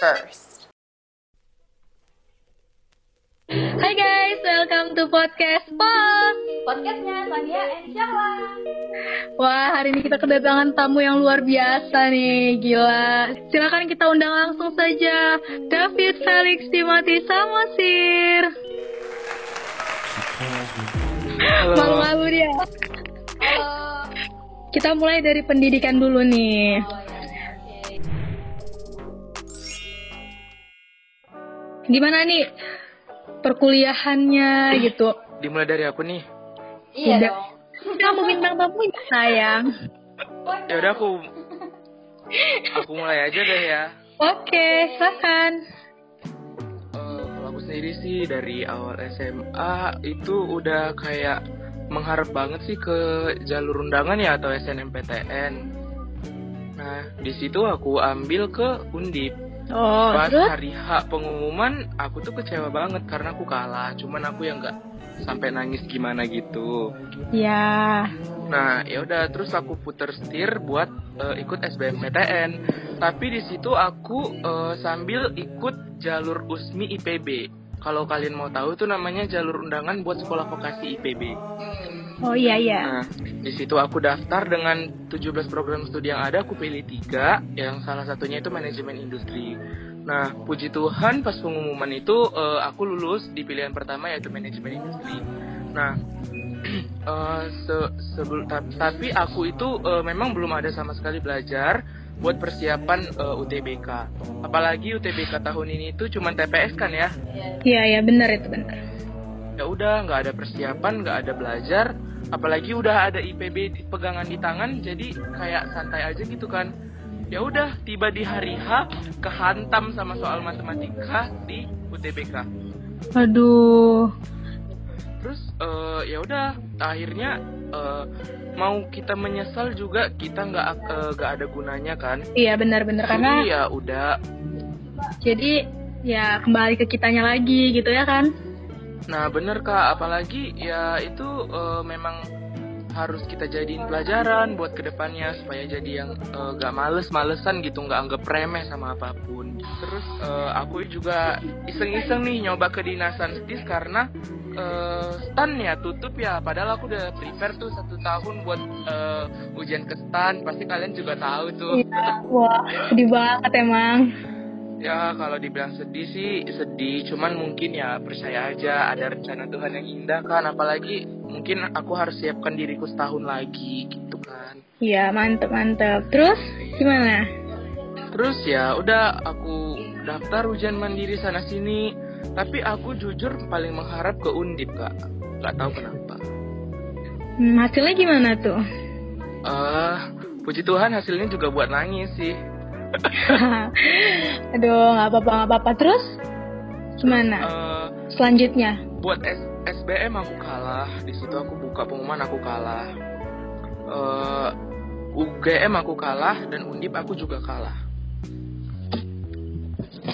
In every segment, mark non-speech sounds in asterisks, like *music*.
first. Hai guys, welcome to podcast Pos. Podcastnya Sania and Syahla. Wah, hari ini kita kedatangan tamu yang luar biasa nih, gila. Silakan kita undang langsung saja David Felix Timothy Samosir. Malu-malu dia. Halo. Kita mulai dari pendidikan dulu nih. Gimana nih perkuliahannya gitu? Dimulai dari aku nih. Iya Udah. dong. Kamu bintang tamunya sayang. Ya udah aku aku mulai aja deh ya. Oke, silakan. Eh, kalau aku sendiri sih dari awal SMA itu udah kayak mengharap banget sih ke jalur undangan ya atau SNMPTN. Nah, di situ aku ambil ke Undip. Oh, Pas terus? hari H pengumuman, aku tuh kecewa banget karena aku kalah. Cuman aku yang nggak sampai nangis gimana gitu. Ya. Nah, ya udah terus aku puter setir buat eh, ikut SBMPTN. Tapi di situ aku eh, sambil ikut jalur USMI IPB. Kalau kalian mau tahu itu namanya jalur undangan buat sekolah vokasi IPB. Oh iya iya. Nah, di situ aku daftar dengan 17 program studi yang ada, aku pilih tiga, yang salah satunya itu manajemen industri. Nah, puji Tuhan pas pengumuman itu eh, aku lulus di pilihan pertama yaitu manajemen industri. Nah, *clears throat* eh, se- sebel- ta- tapi aku itu eh, memang belum ada sama sekali belajar buat persiapan eh, UTBK. Apalagi UTBK tahun ini itu cuma TPS kan ya? Iya iya benar itu benar. Ya udah nggak ada persiapan nggak ada belajar. Apalagi udah ada IPB di- pegangan di tangan jadi kayak santai aja gitu kan. Ya udah tiba di hari H kehantam sama soal matematika di UTBK Aduh. terus eh, ya udah akhirnya eh, mau kita menyesal juga kita nggak eh, nggak ada gunanya kan. Iya benar-benar karena ya udah. Jadi ya kembali ke kitanya lagi gitu ya kan? Nah bener kak, apalagi ya itu eh, memang harus kita jadiin pelajaran buat ke depannya supaya jadi yang eh, gak males-malesan gitu, nggak anggap remeh sama apa pun. Terus eh, aku juga iseng-iseng nih nyoba ke dinasan stis karena eh, stan ya tutup ya, padahal aku udah prepare tuh satu tahun buat eh, ujian ke stan, pasti kalian juga tahu tuh. Iya. Wah sedih banget emang. Ya kalau dibilang sedih sih sedih, cuman mungkin ya percaya aja ada rencana Tuhan yang indah kan, apalagi mungkin aku harus siapkan diriku setahun lagi gitu kan. Iya mantep mantep. Terus gimana? Terus ya udah aku daftar ujian mandiri sana sini, tapi aku jujur paling mengharap ke Undip kak, nggak tahu kenapa. Hmm, hasilnya gimana tuh? Eh, puji Tuhan hasilnya juga buat nangis sih. *laughs* Aduh nggak apa-apa nggak apa-apa. Terus gimana? Eh, Selanjutnya? buat S SBM aku kalah di situ aku buka pengumuman aku kalah Eh, UGM aku kalah dan Undip aku juga kalah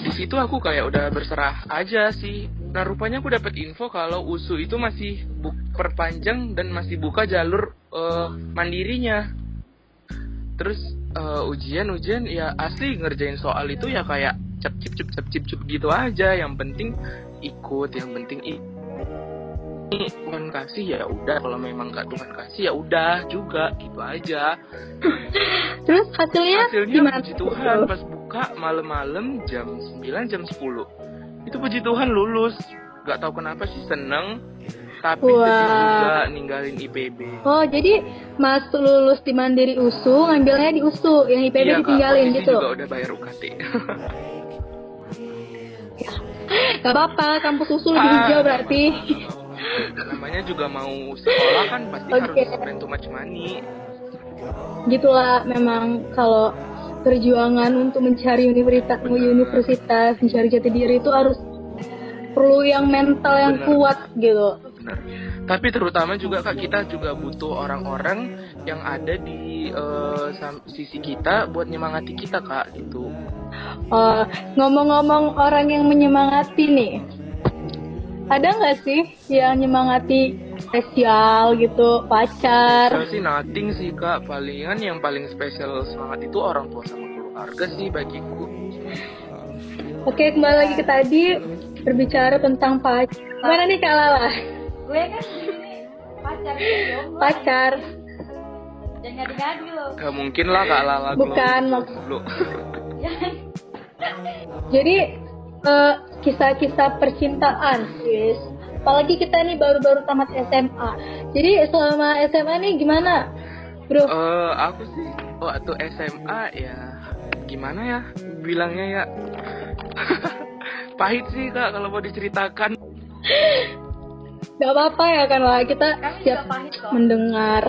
di situ aku kayak udah berserah aja sih nah rupanya aku dapat info kalau USU itu masih perpanjang dan masih buka jalur eh, mandirinya terus eh, ujian-ujian ya asli ngerjain soal itu ya kayak cep cip cip cep cip cip gitu aja. Yang penting ikut yang penting i- ini Tuhan kasih ya udah. Kalau memang gak Tuhan kasih ya udah juga gitu aja. Terus hasilnya, hasilnya gimana? puji Tuhan. Pas buka malam-malam jam 9 jam 10 itu puji Tuhan lulus. Gak tahu kenapa sih seneng tapi Wah. juga ninggalin IPB Oh jadi Mas lulus di Mandiri USU, ngambilnya di USU, yang IPB Iya, Kak, ditinggalin posisi gitu. juga udah bayar UKT *laughs* Gak apa-apa, kampus USU lebih Ah. hijau berarti. namanya juga mau sekolah kan pasti Oke. harus spend too much money Gitulah memang kalau perjuangan untuk mencari universitas, universitas, mencari jati diri itu harus perlu yang mental yang Bener. kuat gitu. Benar tapi terutama juga kak kita juga butuh orang-orang yang ada di sam- sisi kita buat nyemangati kita kak gitu Eh, ngomong-ngomong orang yang menyemangati nih, ada nggak sih yang nyemangati spesial gitu, pacar? Saya sih nothing sih kak palingan yang paling spesial semangat itu orang tua sama keluarga sih bagiku Oke, kembali lagi ke tadi berbicara tentang pacar. Mana nih Kak Lala? Gue kan di sini pacar jomblo. Pacar. Jangan ngadi-ngadi lo. Gak mungkin lah Kak Lala Bukan, maksud-. *laughs* Jadi eh, kisah-kisah percintaan, guys. Apalagi kita nih baru-baru tamat SMA. Jadi selama SMA nih gimana, bro? Eh, aku sih waktu SMA ya gimana ya bilangnya ya *laughs* pahit sih kak kalau mau diceritakan *laughs* Gak apa-apa ya kan lah kita Kami siap pahit mendengar.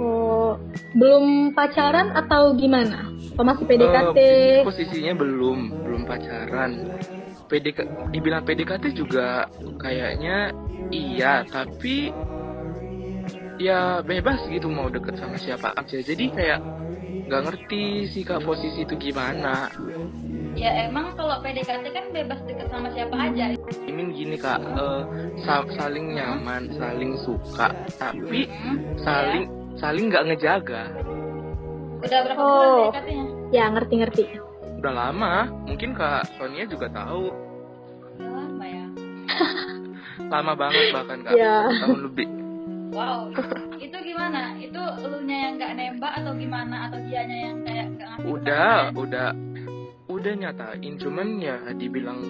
Oh, belum pacaran atau gimana? Atau masih PDKT? Eh, posisinya belum belum pacaran PDK dibilang PDKT juga kayaknya iya tapi ya bebas gitu mau deket sama siapa aja jadi kayak nggak ngerti sih kak posisi itu gimana Ya emang kalau PDKT kan bebas deket sama siapa aja. ini gini kak eh, sa- saling nyaman saling suka tapi Hmm? saling saling nggak ngejaga Udah berapa Oh. bulan PDKT-nya? Ya ngerti-ngerti. udah lama mungkin kak Sonia juga tahu Udah lama ya. *laughs* lama banget bahkan kak Ya. satu tahun lebih Wow. itu gimana? Elunya yang nggak nembak atau gimana? Atau dianya yang kayak ngasih udah pertanyaan? udah udah nyatain cuman ya dibilang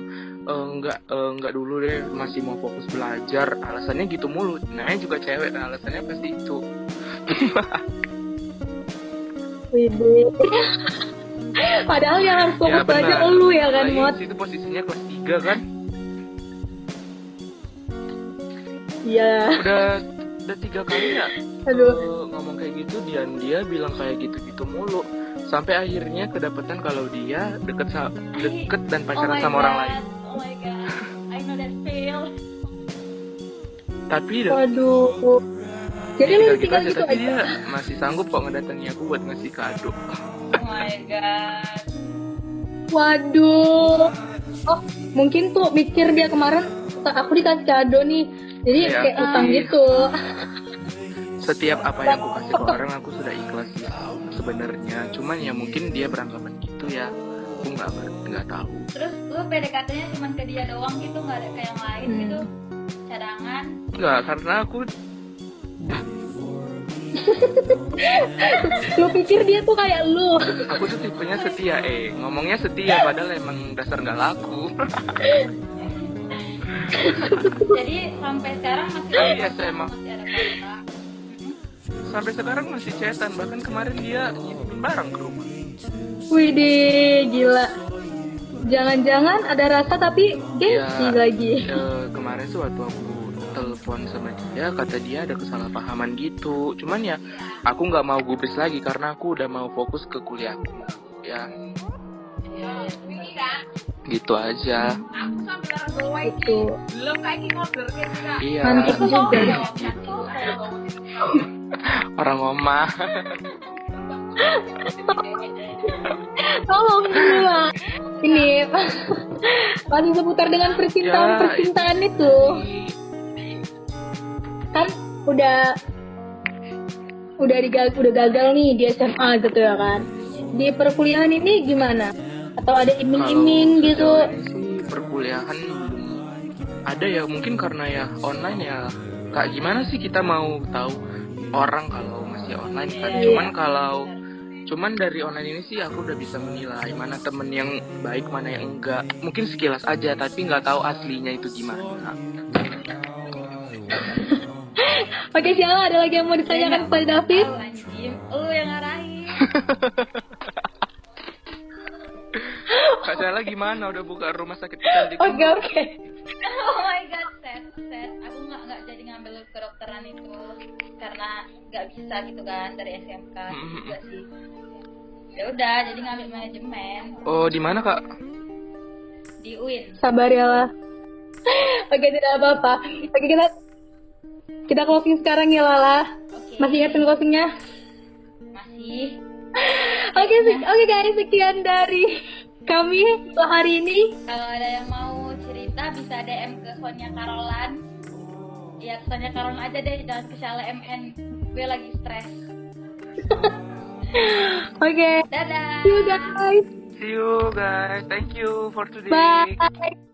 eh, nggak eh, nggak dulu deh masih mau fokus belajar alasannya gitu mulu nah juga cewek nah, alasannya pasti itu. *laughs* Padahal yang harus fokus ya belajar lu ya kan, Apalagi Mot? itu posisinya kelas 3 kan Iya. udah udah tiga kali ya Aduh. eh, ngomong kayak gitu dia dia bilang kayak gitu gitu mulu sampai akhirnya kedapatan kalau dia deket sa- deket dan pacaran Oh sama orang God. lain Oh my god. I know that feel. tapi Waduh. Jadi lu tinggal gitu gitu tapi aja. dia masih sanggup kok ngedatangi aku buat ngasih kado Oh my god. Waduh. Oh, mungkin tuh mikir dia kemarin aku dikasih kado nih. Jadi Iya. kayak utang gitu. Setiap apa yang aku kasih ke orang aku sudah ikhlas sih sebenarnya cuman ya mungkin dia beranggapan gitu ya aku nggak nggak tahu Terus lu PDKT-nya cuma ke dia doang gitu, nggak ada ke yang lain Hmm. gitu? Cadangan. nggak karena aku *laughs* Lu pikir dia tuh kayak lu. aku tuh tipenya setia eh ngomongnya setia padahal emang dasar nggak laku *laughs* Jadi sampai sekarang masih Iya, ada emang. masih ada kontak. Sampai sekarang masih chatan bahkan kemarin dia ngirimin barang ke rumah Widih, gila. Jangan-jangan ada rasa tapi gengsi Ya, lagi. eh, kemarin sih waktu aku telepon sama dia kata dia ada kesalahpahaman gitu cuman ya aku nggak mau gubris lagi karena aku udah mau fokus ke kuliahku ya gitu aja Itu. iya Mantap juga. *laughs* orang omah *laughs* Tolong lah. Ini masih seputar dengan percintaan Ya, percintaan itu. Kan udah udah digal udah gagal nih di SMA gitu ya kan. Di perkuliahan ini gimana? Atau ada iming-iming gitu? sih perkuliahan ada ya mungkin karena ya online ya kak gimana sih kita mau tahu orang kalau masih online kan Iya. cuman kalau cuman dari online ini sih aku udah bisa menilai mana temen yang baik mana yang enggak mungkin sekilas aja tapi nggak tahu aslinya itu gimana Oke, Siala ada lagi yang mau ditanyakan kepada David? Lu yang ngarahin. *laughs* kak Sela gimana udah buka rumah sakit kecantikan Oke, oke. Nggak bisa gitu kan dari SMK Mm-mm. juga sih. Ya udah, jadi ngambil manajemen oh di mana kak di UIN. Sabar ya lah. *laughs* Oke, tidak apa-apa. Oke, kita kita closing sekarang ya Lala. Oke. Masih ingat closingnya? Masih. *laughs* Oke, sek- oke guys, sekian dari kami untuk hari ini. Kalau ada yang mau cerita bisa DM ke Sonia Karolan. Ya ke Sonia Karolan aja deh, jangan ke Shala MN. Gue lagi stres. *laughs* Oke, Dadah. see you guys. See you guys. Thank you for today. Bye.